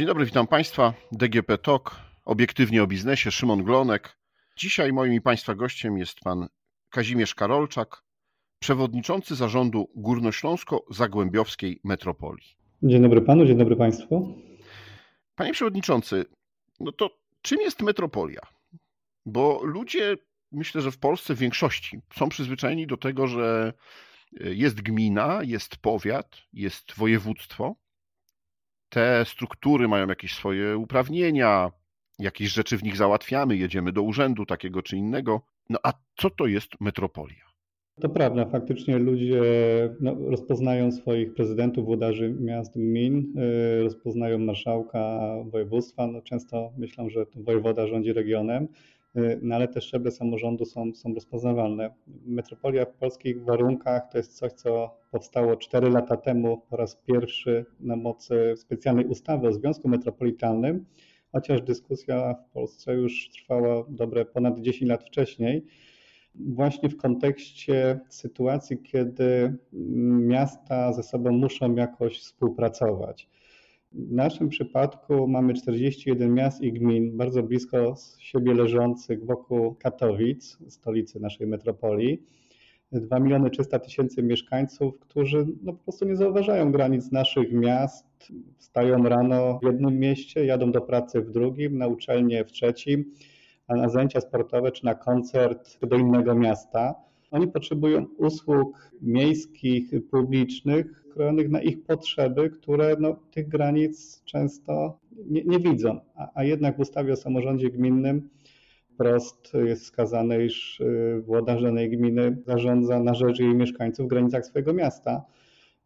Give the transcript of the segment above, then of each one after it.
Dzień dobry, witam Państwa. DGP Talk, obiektywnie o biznesie, Szymon Glonek. Dzisiaj moim i Państwa gościem jest Pan Kazimierz Karolczak, przewodniczący zarządu Górnośląsko-Zagłębiowskiej Metropolii. Dzień dobry Panu, dzień dobry Państwu. Panie Przewodniczący, no to czym jest metropolia? Bo ludzie, myślę, że w Polsce w większości są przyzwyczajeni do tego, że jest gmina, jest powiat, jest województwo. Te struktury mają jakieś swoje uprawnienia, jakieś rzeczy w nich załatwiamy, jedziemy do urzędu takiego czy innego. No a co to jest metropolia? To prawda, faktycznie ludzie no, rozpoznają swoich prezydentów, włodarzy miast, gmin, y, rozpoznają marszałka województwa. No, często myślą, że wojewoda rządzi regionem, no, ale te szczeble samorządu są, są rozpoznawalne. Metropolia w polskich warunkach to jest coś, co powstało 4 lata temu po raz pierwszy na mocy specjalnej ustawy o Związku Metropolitalnym, chociaż dyskusja w Polsce już trwała dobre ponad 10 lat wcześniej właśnie w kontekście sytuacji, kiedy miasta ze sobą muszą jakoś współpracować. W naszym przypadku mamy 41 miast i gmin bardzo blisko siebie leżących wokół Katowic, stolicy naszej metropolii. 2 miliony 300 tysięcy mieszkańców, którzy no po prostu nie zauważają granic naszych miast. Wstają rano w jednym mieście, jadą do pracy w drugim, na uczelnię w trzecim na zajęcia sportowe czy na koncert do innego miasta. Oni potrzebują usług miejskich, publicznych, krojonych na ich potrzeby, które no, tych granic często nie, nie widzą. A, a, jednak w ustawie o samorządzie gminnym wprost jest wskazane, iż y, włodarz danej gminy zarządza na rzecz jej mieszkańców w granicach swojego miasta.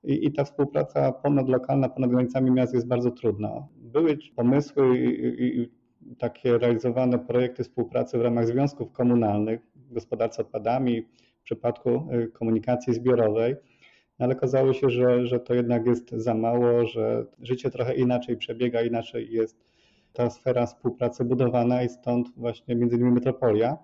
I, i ta współpraca ponadlokalna, ponad granicami miast jest bardzo trudna. Były pomysły i, i takie realizowane projekty współpracy w ramach związków komunalnych gospodarce odpadami, w przypadku y, komunikacji zbiorowej, ale okazało się, że, że to jednak jest za mało, że życie trochę inaczej przebiega, inaczej jest ta sfera współpracy budowana i stąd właśnie między innymi Metropolia,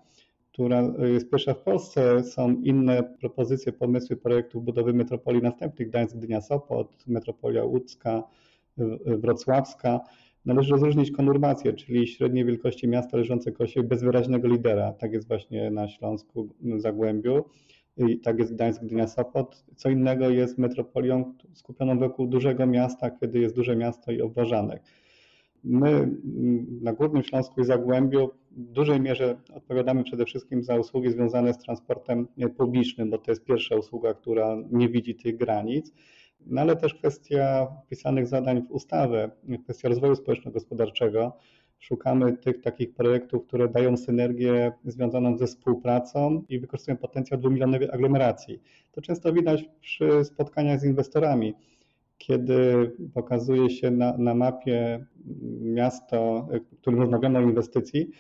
która jest pierwsza w Polsce. Są inne propozycje, pomysły projektów budowy metropolii następnych, Gdańsk, Gdynia, Sopot, metropolia łódzka, wrocławska. Należy rozróżnić konurbację, czyli średniej wielkości miasta leżące koło siebie bez wyraźnego lidera. Tak jest właśnie na Śląsku, Zagłębiu. Tak jest Gdańsk, Gdynia, Sopot. Co innego jest metropolią skupioną wokół dużego miasta, kiedy jest duże miasto i obważanek. My na Górnym Śląsku i Zagłębiu w dużej mierze odpowiadamy przede wszystkim za usługi związane z transportem publicznym, bo to jest pierwsza usługa, która nie widzi tych granic. No ale też kwestia wpisanych zadań w ustawę, kwestia rozwoju społeczno-gospodarczego. Szukamy tych takich projektów, które dają synergię związaną ze współpracą i wykorzystują potencjał dwumilionowej aglomeracji. To często widać przy spotkaniach z inwestorami, kiedy pokazuje się na, na mapie miasto, w którym rozmawiamy o inwestycji,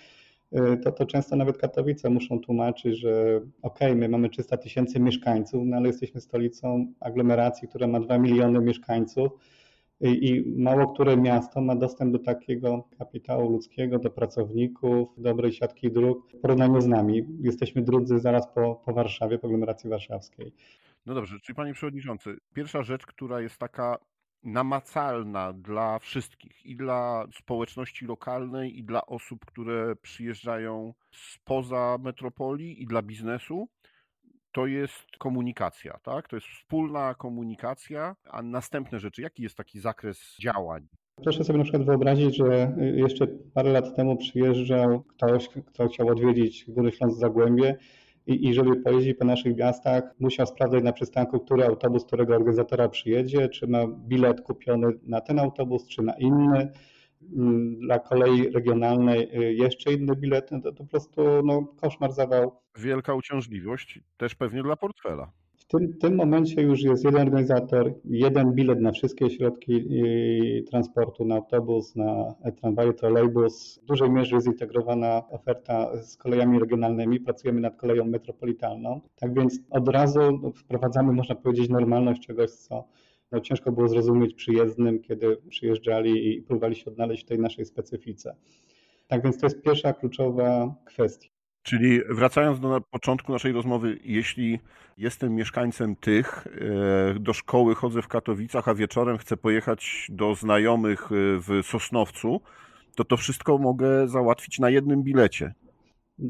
to, to często nawet Katowice muszą tłumaczyć, że ok, my mamy 300 tysięcy mieszkańców, no ale jesteśmy stolicą aglomeracji, która ma 2 miliony mieszkańców i, mało które miasto ma dostęp do takiego kapitału ludzkiego, do pracowników, dobrej siatki dróg w porównaniu z nami. Jesteśmy drudzy zaraz po, po Warszawie, po aglomeracji warszawskiej. No dobrze, czyli panie przewodniczący, pierwsza rzecz, która jest taka namacalna dla wszystkich i dla społeczności lokalnej, i dla osób, które przyjeżdżają spoza metropolii, i dla biznesu, to jest komunikacja, tak? To jest wspólna komunikacja, a następne rzeczy, jaki jest taki zakres działań? Proszę sobie na przykład wyobrazić, że jeszcze parę lat temu przyjeżdżał ktoś, kto chciał odwiedzić Góry Śląsk Zagłębie i, i żeby pojeździć po naszych miastach, musiał sprawdzać na przystanku, który autobus, którego organizatora przyjedzie, czy ma bilet kupiony na ten autobus, czy na inny. Mm, dla kolei regionalnej y, jeszcze inny bilet, no to, to po prostu no, koszmar zawał. Wielka uciążliwość też pewnie dla portfela tym, tym momencie już jest jeden organizator, jeden bilet na wszystkie środki transportu, na autobus, na tramwaj, trolejbus. W dużej mierze jest zintegrowana oferta z kolejami regionalnymi. Pracujemy nad koleją metropolitalną. Tak więc od razu wprowadzamy, można powiedzieć, normalność czegoś, co no, ciężko było zrozumieć przyjezdnym, kiedy przyjeżdżali i próbowali się odnaleźć w tej naszej specyfice. Tak więc to jest pierwsza kluczowa kwestia. Czyli wracając do początku naszej rozmowy, jeśli jestem mieszkańcem tych, e, do szkoły chodzę w Katowicach, a wieczorem chcę pojechać do znajomych e, w Sosnowcu, to to wszystko mogę załatwić na jednym bilecie.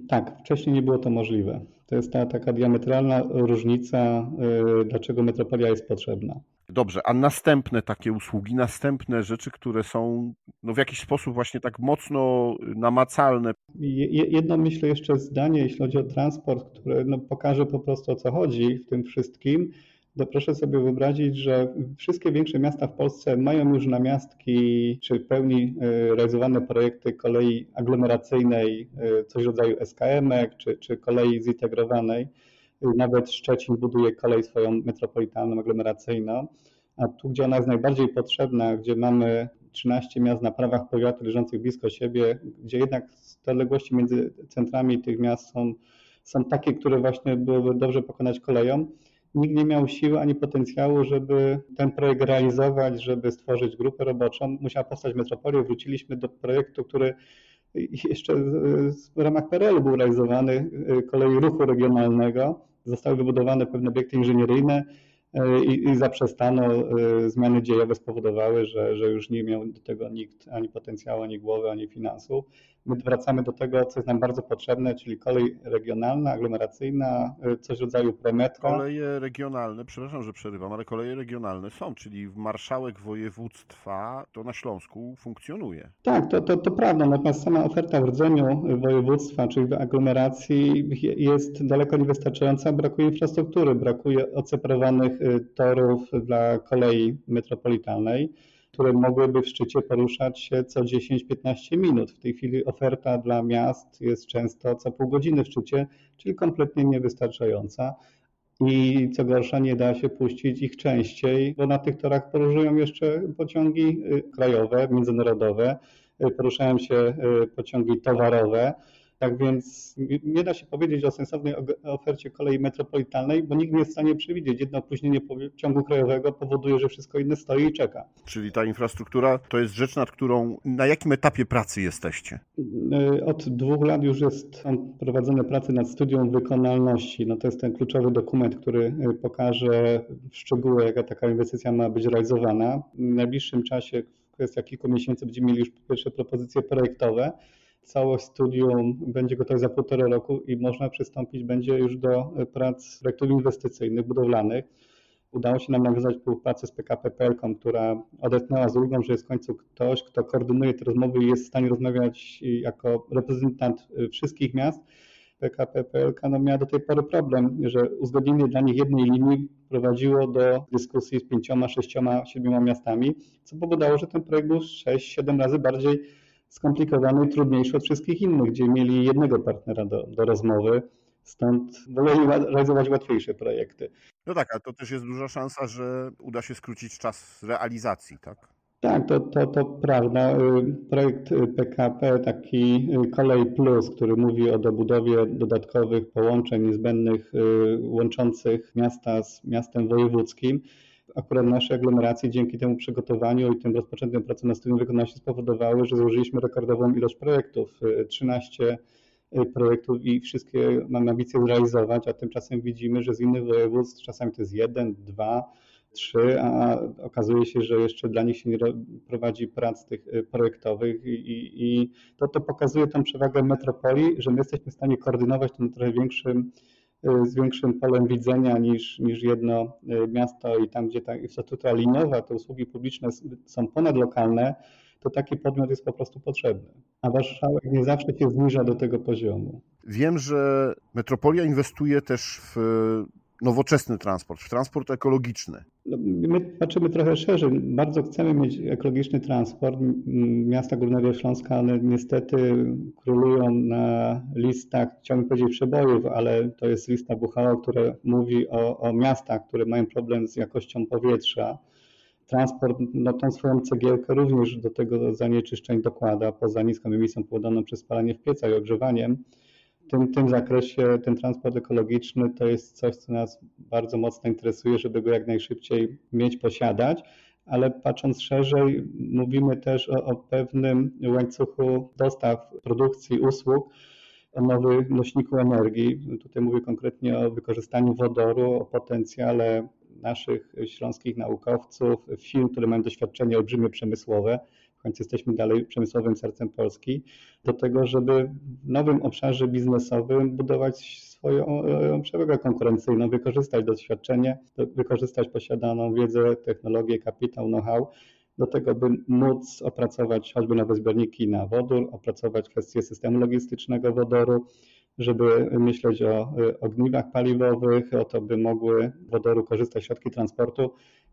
Tak, wcześniej nie było to możliwe. To jest ta taka diametralna różnica, e, dlaczego metropolia jest potrzebna. Dobrze, a następne takie usługi, następne rzeczy, które są no, w jakiś sposób właśnie tak mocno namacalne. Jedno myślę jeszcze zdanie, jeśli chodzi o transport, które no, pokaże po prostu o co chodzi w tym wszystkim. To proszę sobie wyobrazić, że wszystkie większe miasta w Polsce mają już namiastki czy w pełni e, realizowane projekty kolei aglomeracyjnej, e, coś w rodzaju SKM, czy, czy kolei zintegrowanej. Nawet Szczecin buduje kolej swoją metropolitalną, aglomeracyjną, a tu, gdzie ona jest najbardziej potrzebna, gdzie mamy 13 miast na prawach powiatu leżących blisko siebie, gdzie jednak te odległości między centrami tych miast są, są takie, które właśnie byłoby dobrze pokonać koleją, nikt nie miał siły ani potencjału, żeby ten projekt realizować, żeby stworzyć grupę roboczą. Musiała powstać metropolia. Wróciliśmy do projektu, który jeszcze w ramach PRL był realizowany, kolei ruchu regionalnego zostały wybudowane pewne obiekty inżynieryjne e, i, i zaprzestano. E, zmiany dziejowe spowodowały, że, że już nie miał do tego nikt ani potencjału, ani głowy, ani finansów. My wracamy do tego, co jest nam bardzo potrzebne, czyli kolej regionalna, aglomeracyjna, y, coś w rodzaju premetro. Koleje regionalne, przepraszam, że przerywam, ale koleje regionalne są, czyli marszałek województwa to na Śląsku funkcjonuje. Tak, to, to, to prawda, natomiast sama oferta w rdzeniu województwa, czyli w aglomeracji jest daleko niewystarczająca, brakuje infrastruktury, brakuje oceprowanych y, torów dla kolei metropolitalnej które mogłyby w szczycie poruszać się co 10-15 minut. W tej chwili oferta dla miast jest często co pół godziny w szczycie, czyli kompletnie niewystarczająca. I co gorsza, nie da się puścić ich częściej, bo na tych torach podróżują jeszcze pociągi y, krajowe, międzynarodowe, y, poruszają się y, pociągi towarowe. Tak więc nie da się powiedzieć o sensownej ofercie kolei metropolitalnej, bo nikt nie jest w stanie przewidzieć. Jedno opóźnienie ciągu krajowego powoduje, że wszystko inne stoi i czeka. Czyli ta infrastruktura to jest rzecz, nad którą na jakim etapie pracy jesteście? Y, od dwóch lat już jest, prowadzone prace nad studium wykonalności. No to jest ten kluczowy dokument, który y, pokaże w szczegóły, jaka taka inwestycja ma być realizowana. W najbliższym czasie, w kwestiach kilku miesięcy, będziemy mieli już pierwsze propozycje projektowe całość studium będzie gotowe za półtora roku i można przystąpić będzie już do prac projektów inwestycyjnych, budowlanych. Udało się nam nawiązać współpracę z PKP PLK, która odetchnęła z ulgą, że jest w końcu ktoś, kto koordynuje te rozmowy i jest w stanie rozmawiać jako reprezentant wszystkich miast. PKP PLK no, miała do tej pory problem, że uzgodnienie dla nich jednej linii prowadziło do dyskusji z pięcioma, sześcioma, siedmioma miastami, co powodowało, że ten projekt był sześć, siedem razy bardziej skomplikowany i trudniejszy od wszystkich innych, gdzie mieli jednego partnera do, do rozmowy, stąd woleli realizować łatwiejsze projekty. No tak, a to też jest duża szansa, że uda się skrócić czas realizacji, tak? Tak, to, to, to prawda. Projekt PKP, taki Kolej Plus, który mówi o dobudowie dodatkowych połączeń niezbędnych łączących miasta z miastem wojewódzkim, akurat nasze aglomeracje dzięki temu przygotowaniu i tym rozpoczętym pracom na studium wykonawczym spowodowały, że złożyliśmy rekordową ilość projektów. 13 y, projektów i wszystkie mamy ambicje zrealizować, a tymczasem widzimy, że z innych województw czasami to jest jeden, dwa, trzy, a okazuje się, że jeszcze dla nich się nie prowadzi prac tych y, projektowych i, i to, to pokazuje tą przewagę metropolii, że my jesteśmy w stanie koordynować to na trochę większym Y, z większym polem widzenia niż, niż jedno y, miasto i tam, gdzie ta infrastruktura liniowa, te usługi publiczne są ponadlokalne, to taki podmiot jest po prostu potrzebny. A Warszawa nie zawsze się zniża do tego poziomu. Wiem, że metropolia inwestuje też w nowoczesny transport, w transport ekologiczny. No, my patrzymy trochę szerzej. Bardzo chcemy mieć ekologiczny transport. Miasta Górnego Śląska, one niestety królują na listach, chciałbym powiedzieć przebojów, ale to jest lista WHO, która mówi o, o miastach, które mają problem z jakością powietrza. Transport no, tą swoją cegiełkę również do tego zanieczyszczeń dokłada, poza niską emisją powodowaną przez spalanie w piecach i ogrzewaniem tym, tym zakresie ten transport ekologiczny to jest coś, co nas bardzo mocno interesuje, żeby go jak najszybciej mieć, posiadać, ale patrząc szerzej, mówimy też o, o pewnym łańcuchu dostaw, produkcji, usług, o nowym nośniku energii. Tutaj mówię konkretnie o wykorzystaniu wodoru, o potencjale naszych śląskich naukowców, firm, które mają doświadczenie olbrzymie przemysłowe, końcu jesteśmy dalej przemysłowym sercem Polski, do tego, żeby w nowym obszarze biznesowym budować swoją e, przewagę konkurencyjną, wykorzystać doświadczenie, wykorzystać posiadaną wiedzę, technologię, kapitał, know-how, do tego, by móc opracować choćby nowe zbiorniki na wodór, opracować kwestie systemu logistycznego wodoru, żeby myśleć o ogniwach paliwowych, o to, by mogły wodoru korzystać środki transportu,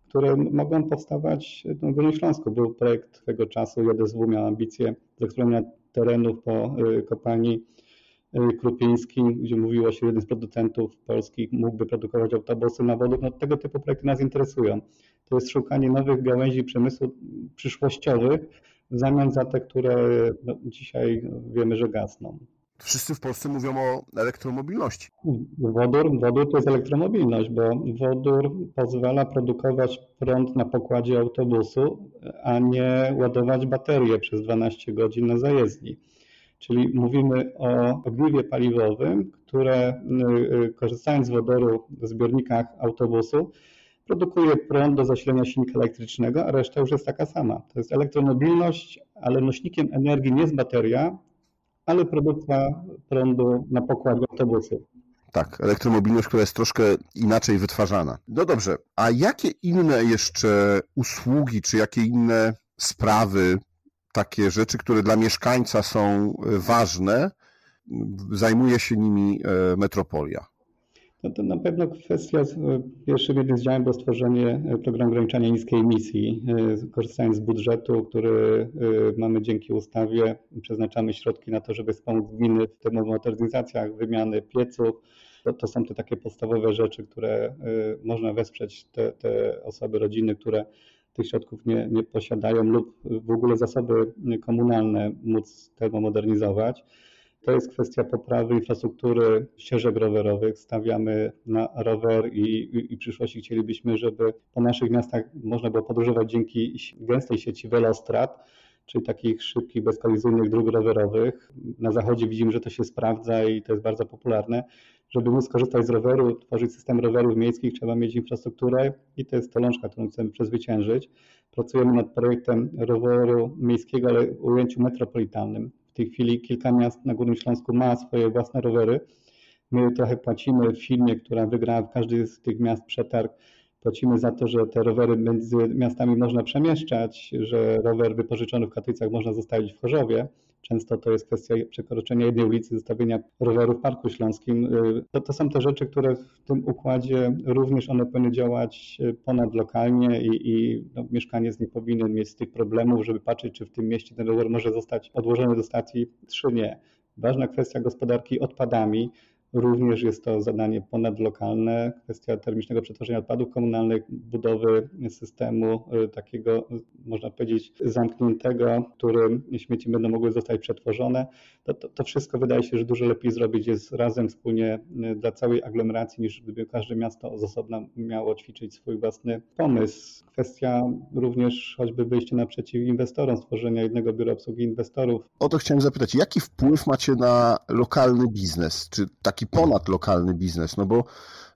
które mogą powstawać no, w Górnym Śląsku. Był projekt tego czasu, JSW miał ambicje zagospodarowania terenów po y, kopalni y, Krupieńskim, gdzie mówiło się, że jeden z producentów polskich mógłby produkować autobusy na wodór. No, tego typu projekty nas interesują. To jest szukanie nowych gałęzi przemysłu przyszłościowych w zamian za te, które no, dzisiaj wiemy, że gasną. Wszyscy w Polsce mówią o elektromobilności. Wodór, wodór to jest elektromobilność, bo wodór pozwala produkować prąd na pokładzie autobusu, a nie ładować baterie przez 12 godzin na zajezdni. Czyli mówimy o ogniwie paliwowym, które y, y, korzystając z wodoru w zbiornikach autobusu, produkuje prąd do zasilenia silnika elektrycznego, a reszta już jest taka sama. To jest elektromobilność, ale nośnikiem energii nie jest bateria, ale produkcja prądu na pokładzie autobusów. Tak, elektromobilność, która jest troszkę inaczej wytwarzana. No dobrze, a jakie inne jeszcze usługi, czy jakie inne sprawy, takie rzeczy, które dla mieszkańca są ważne, zajmuje się nimi e, metropolia? No to na pewno kwestia, pierwszym jednym z działań było stworzenie programu ograniczania niskiej emisji. E, korzystając z budżetu, który e, mamy dzięki ustawie, przeznaczamy środki na to, żeby wspomóc gminy w termomodernizacjach, wymiany pieców. To, to są te takie podstawowe rzeczy, które e, można wesprzeć te, te osoby, rodziny, które tych środków nie, nie posiadają lub w ogóle zasoby komunalne móc termomodernizować. To jest kwestia poprawy infrastruktury ścieżek rowerowych. Stawiamy na rower i, i, i w przyszłości chcielibyśmy, żeby po naszych miastach można było podróżować dzięki gęstej sieci Velostrad, czyli takich szybkich, bezkolizyjnych dróg rowerowych. Na zachodzie widzimy, że to się sprawdza i to jest bardzo popularne. Żeby móc korzystać z roweru, tworzyć system rowerów miejskich, trzeba mieć infrastrukturę i to jest to którą chcemy przezwyciężyć. Pracujemy nad projektem roweru miejskiego, ale w ujęciu metropolitalnym tej chwili kilka miast na Górnym Śląsku ma swoje własne rowery. My trochę płacimy firmie, która wygrała w każdy z tych miast przetarg. Płacimy za to, że te rowery między miastami można przemieszczać, że rower wypożyczony w Katowicach można zostawić w Chorzowie Często to jest kwestia przekroczenia jednej ulicy, zostawienia roweru w Parku Śląskim. Y, to, to są te rzeczy, które w tym układzie również one powinny działać y, ponadlokalnie i, i no, mieszkaniec nie powinien mieć tych problemów, żeby patrzeć, czy w tym mieście ten rower może zostać odłożony do stacji, czy nie. Ważna kwestia gospodarki odpadami. Również jest to zadanie ponadlokalne, kwestia termicznego przetworzenia odpadów komunalnych, budowy systemu y, takiego, można powiedzieć, zamkniętego, w którym śmieci będą mogły zostać przetworzone. To, to, to, wszystko wydaje się, że dużo lepiej zrobić jest razem, wspólnie y, dla całej aglomeracji, niż gdyby każde miasto z osobna miało ćwiczyć swój własny pomysł. Kwestia również choćby wyjścia naprzeciw inwestorom, stworzenia jednego biura obsługi inwestorów. O to chciałem zapytać, jaki wpływ macie na lokalny biznes? Czy taki ponadlokalny biznes, no bo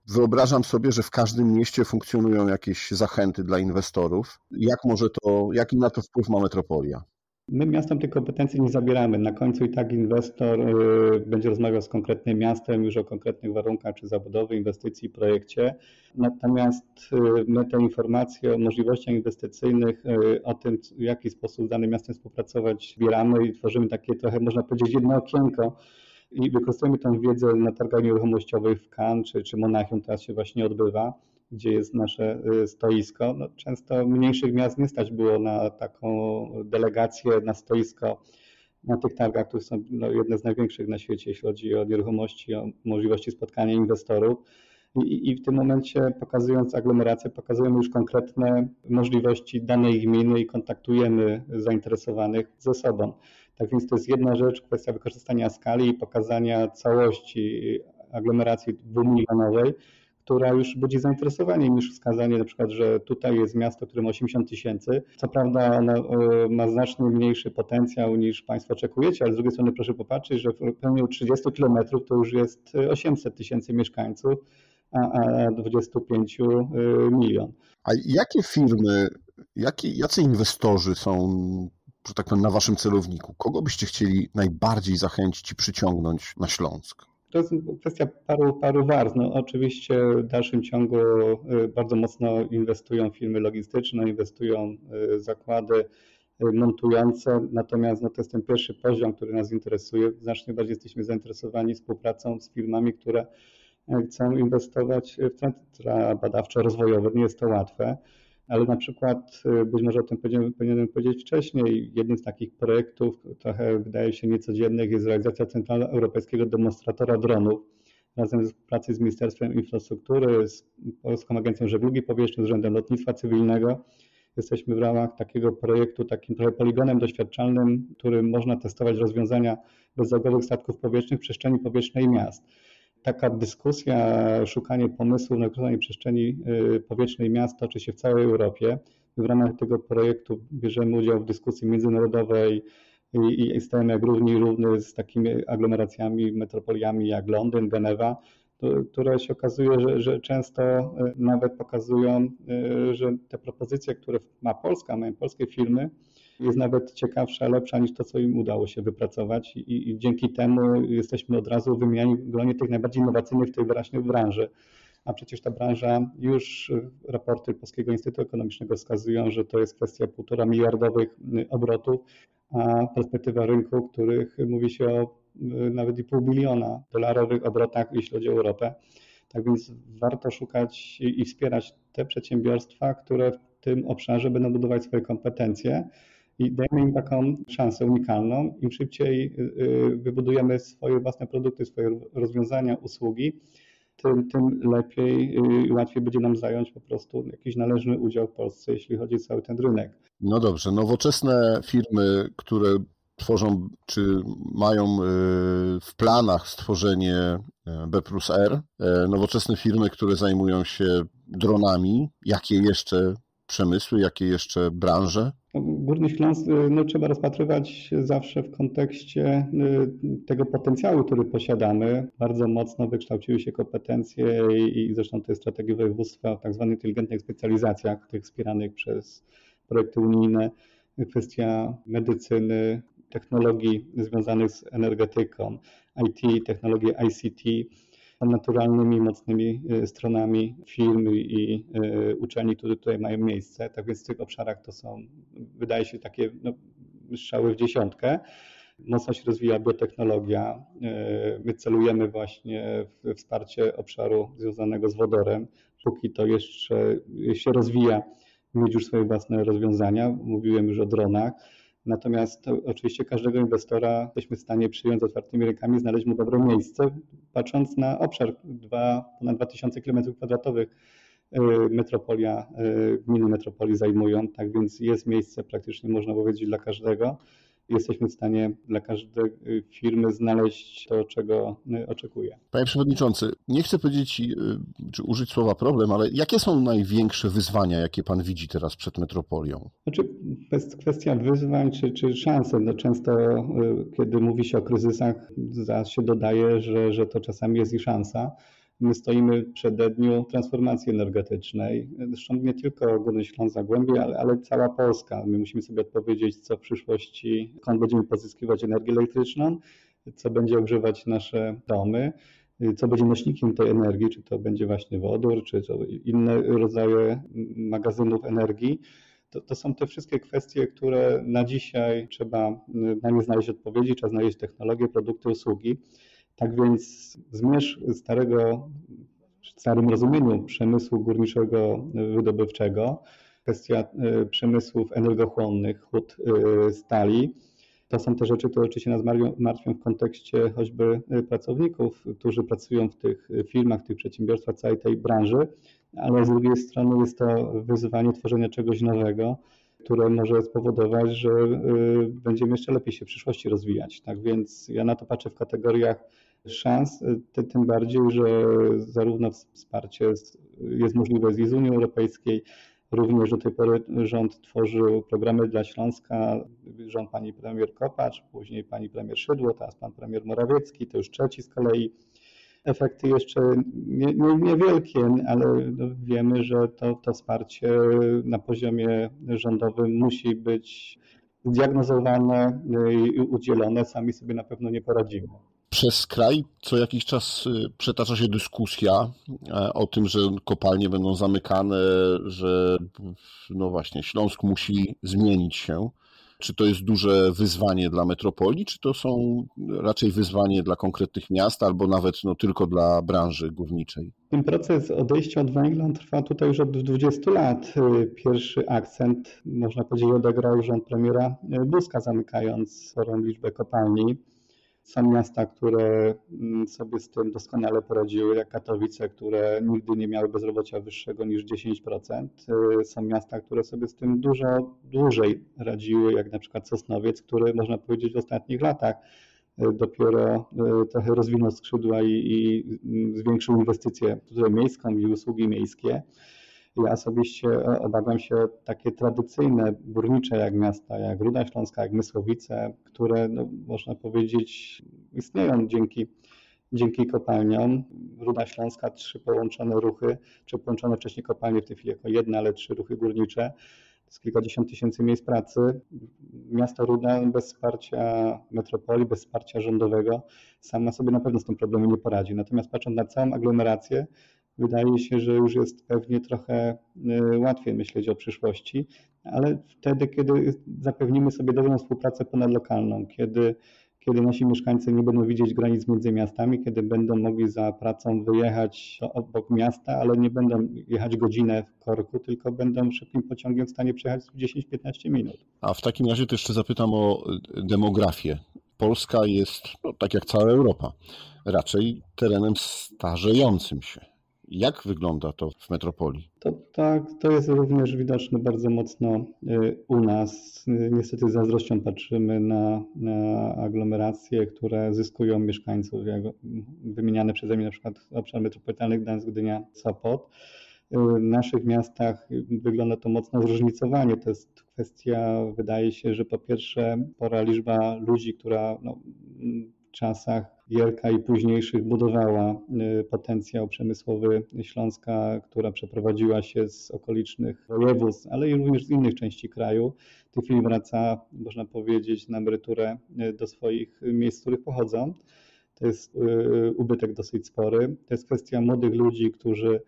wyobrażam sobie, że w każdym mieście funkcjonują jakieś zachęty dla inwestorów. Jak może to, jaki na to wpływ ma metropolia? My miastom tych kompetencji nie zabieramy. Na końcu i tak inwestor y, będzie rozmawiał z konkretnym miastem już o konkretnych warunkach czy zabudowy, inwestycji, projekcie. Natomiast y, my te informacje o możliwościach inwestycyjnych, y, o tym, w jaki sposób z danym miastem współpracować, zbieramy i tworzymy takie trochę, można powiedzieć, jedno okienko i wykorzystujemy tę wiedzę na targach nieruchomościowych w Cannes czy, czy Monachium, teraz się właśnie odbywa, gdzie jest nasze y, stoisko. No, często mniejszych miast nie stać było na taką delegację, na stoisko na tych targach, które są no, jedne z największych na świecie, jeśli chodzi o nieruchomości, o możliwości spotkania inwestorów. I, I, w tym momencie, pokazując aglomerację, pokazujemy już konkretne możliwości danej gminy i kontaktujemy zainteresowanych ze sobą. Tak więc to jest jedna rzecz, kwestia wykorzystania skali i pokazania całości aglomeracji dwumilionowej, która już budzi zainteresowanie niż wskazanie na przykład, że tutaj jest miasto, które ma 80 tysięcy. Co prawda ono e, ma znacznie mniejszy potencjał niż Państwo oczekujecie, ale z drugiej strony proszę popatrzeć, że w pełni 30 kilometrów to już jest 800 tysięcy mieszkańców, a 25 e, milion. A jakie firmy, jakie, jacy inwestorzy są, że tak powiem, na Waszym celowniku? Kogo byście chcieli najbardziej zachęcić i przyciągnąć na Śląsk? To jest kwestia paru, paru warstw. No, oczywiście w dalszym ciągu y, bardzo mocno inwestują firmy logistyczne, inwestują y, zakłady y, montujące, natomiast no, to jest ten pierwszy poziom, który nas interesuje. Znacznie bardziej jesteśmy zainteresowani współpracą z firmami, które chcą inwestować w centra badawczo-rozwojowe. Nie jest to łatwe ale na przykład y, być może o tym powinienem powiedzieć wcześniej. Jednym z takich projektów, trochę wydaje się niecodziennych, jest realizacja Centralnoeuropejskiego Demonstratora Dronów. Razem w pracy z Ministerstwem Infrastruktury, z Polską Agencją Żeglugi Powietrznej, z Urzędem Lotnictwa Cywilnego jesteśmy w ramach takiego projektu, takim trochę poligonem doświadczalnym, którym można testować rozwiązania bezzałogowych statków powietrznych w przestrzeni powietrznej miast taka dyskusja, szukanie pomysłów na wykorzystanie przestrzeni y, powietrznej miast toczy się w całej Europie. W ramach tego projektu bierzemy udział w dyskusji międzynarodowej i, i stajemy jak równi równy z takimi aglomeracjami, metropoliami jak Londyn, Genewa, które się okazuje, że, że, często y, nawet pokazują, y, że te propozycje, które ma Polska, mają polskie firmy, jest nawet ciekawsza, lepsza niż to, co im udało się wypracować i, i dzięki temu jesteśmy od razu wymieniani w gronie tych najbardziej innowacyjnych w tej właśnie branży. A przecież ta branża już raporty Polskiego Instytutu Ekonomicznego wskazują, że to jest kwestia półtora miliardowych obrotów, a perspektywa rynku, których mówi się o y, nawet i pół biliona dolarowych obrotach, jeśli chodzi o Europę. Tak więc warto szukać i wspierać te przedsiębiorstwa, które w tym obszarze będą budować swoje kompetencje i dajemy im taką szansę unikalną. Im szybciej y, y, wybudujemy swoje własne produkty, swoje rozwiązania, usługi, tym, tym lepiej y, i łatwiej będzie nam zająć po prostu jakiś należny udział w Polsce, jeśli chodzi o cały ten rynek. No dobrze, nowoczesne firmy, które tworzą, czy mają w planach stworzenie B plus R, nowoczesne firmy, które zajmują się dronami, jakie jeszcze przemysły, jakie jeszcze branże? Górny Śląsk y, no, trzeba rozpatrywać zawsze w kontekście y, tego potencjału, który posiadamy. Bardzo mocno wykształciły się kompetencje i, i zresztą to jest strategia województwa w tak zwanych inteligentnych specjalizacjach, tych wspieranych przez projekty unijne. Kwestia medycyny, technologii związanych z energetyką, IT, technologie ICT naturalnymi, mocnymi y, stronami firm i y, uczelni, które tutaj mają miejsce. Tak więc w tych obszarach to są, wydaje się, takie no, strzały w dziesiątkę. Mocno się rozwija biotechnologia. Y, my celujemy właśnie w wsparcie obszaru związanego z wodorem. Póki to jeszcze się rozwija, mieć już swoje własne rozwiązania. Mówiłem już o dronach Natomiast oczywiście każdego inwestora jesteśmy w stanie przyjąć z otwartymi rękami, znaleźć mu dobre miejsce, patrząc na obszar 2, ponad 2000 km2 y, metropolia, y, gminy metropolii zajmują, tak więc jest miejsce praktycznie można powiedzieć dla każdego jesteśmy w stanie dla każdej y, firmy znaleźć to, czego y, oczekuje. Panie Przewodniczący, nie chcę powiedzieć, y, czy użyć słowa problem, ale jakie są największe wyzwania, jakie Pan widzi teraz przed metropolią? Znaczy, jest kwestia wyzwań czy, czy szanse. No często, kiedy mówi się o kryzysach, zaraz się dodaje, że, że to czasami jest i szansa. My stoimy przed dniu transformacji energetycznej. Zresztą nie tylko Górny Śląsk Zagłębie, ale, ale cała Polska. My musimy sobie odpowiedzieć, co w przyszłości, skąd będziemy pozyskiwać energię elektryczną, co będzie ogrzewać nasze domy, co będzie nośnikiem tej energii, czy to będzie właśnie wodór, czy inne rodzaje magazynów energii. To, to, są te wszystkie kwestie, które na dzisiaj trzeba na nie znaleźć odpowiedzi, trzeba znaleźć technologie, produkty, usługi. Tak więc zmierzch starego, w starym rozumieniu przemysłu górniczego wydobywczego, kwestia e, przemysłów energochłonnych, hut e, stali, to są te rzeczy, które oczywiście nas martwią w kontekście choćby pracowników, którzy pracują w tych firmach, w tych przedsiębiorstwach, całej tej branży, ale z drugiej strony jest to wyzwanie tworzenia czegoś nowego, które może spowodować, że będziemy jeszcze lepiej się w przyszłości rozwijać. Tak więc ja na to patrzę w kategoriach szans, tym bardziej, że zarówno wsparcie jest możliwe z Unii Europejskiej, Również do tej pory rząd tworzył programy dla Śląska, rząd pani premier Kopacz, później pani premier Szydło, teraz pan premier Morawiecki, to już trzeci z kolei. Efekty jeszcze niewielkie, nie, nie ale no wiemy, że to, to wsparcie na poziomie rządowym musi być zdiagnozowane i udzielone. Sami sobie na pewno nie poradzimy. Przez kraj co jakiś czas y, przetacza się dyskusja e, o tym, że kopalnie będą zamykane, że no właśnie Śląsk musi zmienić się. Czy to jest duże wyzwanie dla metropolii, czy to są raczej wyzwanie dla konkretnych miast, albo nawet no, tylko dla branży górniczej? Ten proces odejścia od węgla trwa tutaj już od 20 lat. Pierwszy akcent, można powiedzieć, odegrał rząd premiera Buzka, zamykając sporą liczbę kopalni. Są miasta, które mm, sobie z tym doskonale poradziły, jak Katowice, które nigdy nie miały bezrobocia wyższego niż 10%. Y, są miasta, które sobie z tym dużo dłużej radziły, jak na przykład Sosnowiec, który można powiedzieć w ostatnich latach y, dopiero y, trochę rozwinął skrzydła i, i mm, zwiększył inwestycje tutaj miejską i usługi miejskie. Ja osobiście obawiam się takie tradycyjne, górnicze jak miasta, jak Ruda Śląska, jak Mysłowice, które no, można powiedzieć istnieją dzięki, dzięki kopalniom. Ruda Śląska, trzy połączone ruchy, czy połączone wcześniej kopalnie w tej chwili jako jedne, ale trzy ruchy górnicze. Jest kilkadziesiąt tysięcy miejsc pracy. Miasto Ruda bez wsparcia metropolii, bez wsparcia rządowego sama sobie na pewno z tym problemem nie poradzi. Natomiast patrząc na całą aglomerację, wydaje się, że już jest pewnie trochę y, łatwiej myśleć o przyszłości, ale wtedy, kiedy zapewnimy sobie dobrą współpracę ponadlokalną, kiedy, kiedy nasi mieszkańcy nie będą widzieć granic między miastami, kiedy będą mogli za pracą wyjechać obok miasta, ale nie będą jechać godzinę w korku, tylko będą szybkim pociągiem w stanie przejechać 10-15 minut. A w takim razie to jeszcze zapytam o demografię. Polska jest, no, tak jak cała Europa, raczej terenem starzejącym się. Jak wygląda to w metropolii? To tak, to jest również widoczne bardzo mocno y, u nas. Niestety z zazdrością patrzymy na, na aglomeracje, które zyskują mieszkańców, jak wymieniane przeze mnie na przykład obszar metropolitalny Gdańsk, Gdynia, Sopot. Y, w naszych miastach wygląda to mocno zróżnicowanie. To jest kwestia, wydaje się, że po pierwsze spora liczba ludzi, która no, czasach Wielka i późniejszych budowała y, potencjał przemysłowy Śląska, która przeprowadziła się z okolicznych województw, ale i również z innych części kraju. W tej chwili wraca, można powiedzieć, na emeryturę y, do swoich miejsc, z których pochodzą. To jest y, ubytek dosyć spory. To jest kwestia młodych ludzi, którzy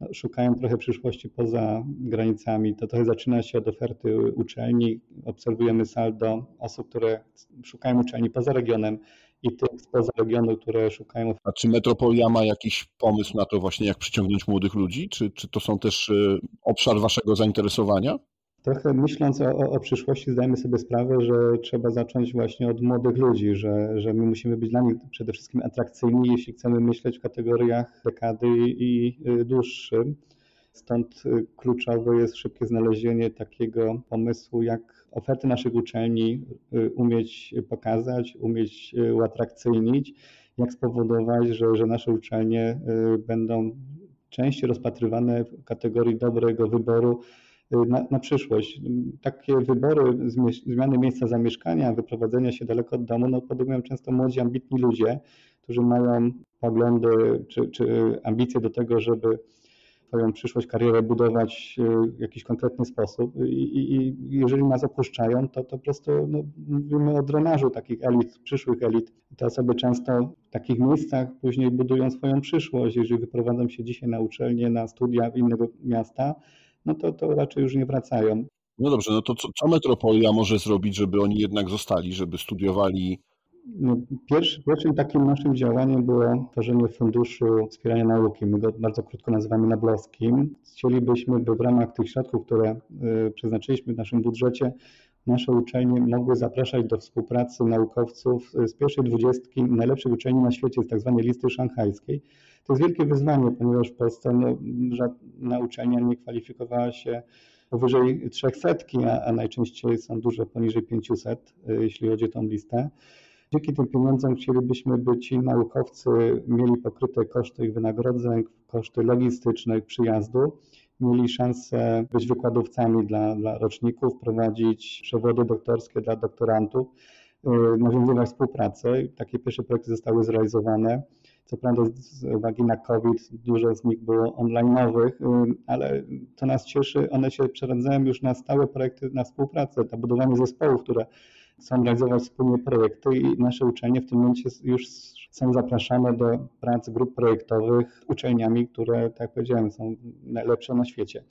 no, szukają trochę przyszłości poza granicami. To trochę zaczyna się od oferty uczelni. Obserwujemy saldo osób, które szukają uczelni poza regionem i tych spoza regionu, które szukają. A czy metropolia ma jakiś pomysł na to właśnie, jak przyciągnąć młodych ludzi? Czy, czy to są też y, obszar waszego zainteresowania? Trochę myśląc o, o, przyszłości, zdajemy sobie sprawę, że trzeba zacząć właśnie od młodych ludzi, że, że my musimy być dla nich przede wszystkim atrakcyjni, jeśli chcemy myśleć w kategoriach dekady i y, dłuższym. Stąd y, kluczowe jest szybkie znalezienie takiego pomysłu, jak oferty naszych uczelni y, umieć pokazać, umieć y, uatrakcyjnić, jak spowodować, że, że nasze uczelnie będą częściej rozpatrywane w kategorii dobrego wyboru na, na, przyszłość. Takie wybory, zmiany miejsca zamieszkania, wyprowadzenia się daleko od domu, no podejmują często młodzi, ambitni ludzie, którzy mają poglądy czy, czy ambicje do tego, żeby swoją przyszłość, karierę budować e, w jakiś konkretny sposób i, i jeżeli nas opuszczają, to, to po prostu no, mówimy o drenażu takich elit, przyszłych elit. Te osoby często w takich miejscach później budują swoją przyszłość. Jeżeli wyprowadzą się dzisiaj na uczelnię, na studia innego miasta, no to, to raczej już nie wracają. No dobrze, no to co, co metropolia może zrobić, żeby oni jednak zostali, żeby studiowali no, pierwszy, pierwszym takim naszym działaniem było tworzenie Funduszu Wspierania Nauki. My go bardzo krótko nazywamy nablowskim. Chcielibyśmy, by w ramach tych środków, które y, przeznaczyliśmy w naszym budżecie, nasze uczelnie mogły zapraszać do współpracy naukowców z pierwszej dwudziestki najlepszych uczelni na świecie, z tak zwanej listy szanghajskiej. To jest wielkie wyzwanie, ponieważ w Polsce no, żadna uczelnia nie kwalifikowała się powyżej 300, a, a najczęściej są duże poniżej 500, y, jeśli chodzi o tą listę. Dzięki tym pieniądzom chcielibyśmy, by ci naukowcy mieli pokryte koszty ich wynagrodzeń, koszty logistyczne przyjazdu, mieli szansę być wykładowcami dla, dla roczników, prowadzić przewody doktorskie dla doktorantów, y, nawiązywać współpracę. Takie pierwsze projekty zostały zrealizowane. Co prawda z uwagi na COVID dużo z nich było online'owych, y, ale to nas cieszy. One się przeradzają już na stałe projekty, na współpracę, na budowanie zespołów, które chcą realizować wspólnie projekty i nasze uczelnie w tym momencie już są zapraszane do prac grup projektowych uczelniami, które, tak jak powiedziałem, są najlepsze na świecie.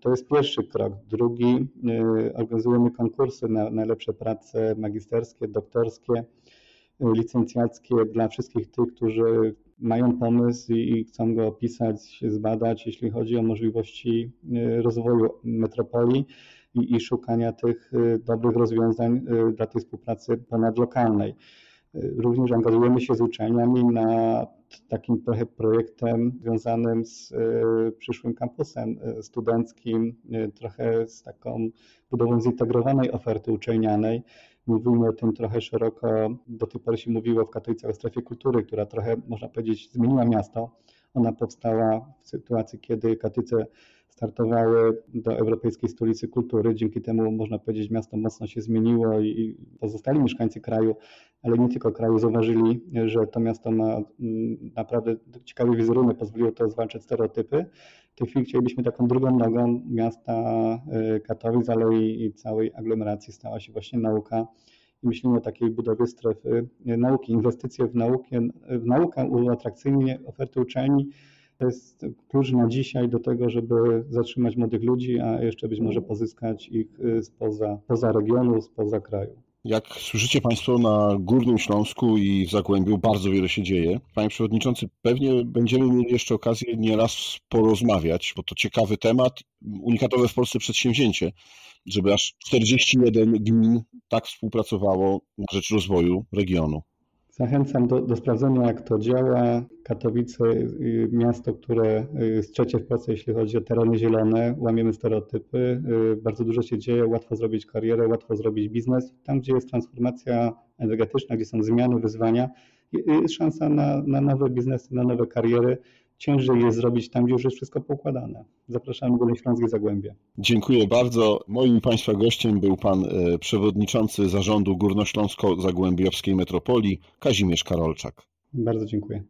To jest pierwszy krok. Drugi, y, organizujemy konkursy na najlepsze prace magisterskie, doktorskie, y, licencjackie dla wszystkich tych, którzy mają pomysł i chcą go opisać, zbadać, jeśli chodzi o możliwości y, rozwoju metropolii i, i szukania tych y, dobrych rozwiązań y, dla tej współpracy ponadlokalnej. Y, również angażujemy się z uczelniami na takim trochę projektem związanym z przyszłym kampusem studenckim, trochę z taką budową zintegrowanej oferty uczelnianej. Mówimy o tym trochę szeroko. Do tej pory się mówiło w Katowicach o strefie kultury, która trochę, można powiedzieć, zmieniła miasto. Ona powstała w sytuacji, kiedy Katowice startowały do Europejskiej Stolicy Kultury. Dzięki temu można powiedzieć, miasto mocno się zmieniło i pozostali mieszkańcy kraju, ale nie tylko kraju, zauważyli, że to miasto ma mm, naprawdę ciekawy wizerunek, pozwoliło to zwalczać stereotypy. W tej chwili chcielibyśmy taką drugą nogą miasta y, Katowic, ale i całej aglomeracji stała się właśnie nauka myślimy o takiej budowie strefy y, nauki. Inwestycje w naukę, w naukę uatrakcyjnienie oferty uczelni to jest klucz na dzisiaj do tego, żeby zatrzymać młodych ludzi, a jeszcze być może pozyskać ich y, spoza, poza regionu, spoza kraju. Jak słyszycie Państwo, na Górnym Śląsku i w Zagłębiu bardzo wiele się dzieje. Panie Przewodniczący, pewnie będziemy mieli jeszcze okazję nieraz porozmawiać, bo to ciekawy temat, unikatowe w Polsce przedsięwzięcie, żeby aż 41 gmin tak współpracowało na rzecz rozwoju regionu. Zachęcam do, do sprawdzenia, jak to działa. Katowice, y, miasto, które jest trzecie w Polsce, jeśli chodzi o tereny zielone, łamiemy stereotypy. Y, bardzo dużo się dzieje, łatwo zrobić karierę, łatwo zrobić biznes. Tam, gdzie jest transformacja energetyczna, gdzie są zmiany, wyzwania, jest szansa na, na nowe biznesy, na nowe kariery ciężej jest zrobić tam, gdzie już jest wszystko poukładane. Zapraszamy Górne Śląskie Zagłębie. Dziękuję bardzo. Moim Państwa gościem był Pan e, Przewodniczący Zarządu Górnośląsko-Zagłębiowskiej Metropolii Kazimierz Karolczak. Bardzo dziękuję.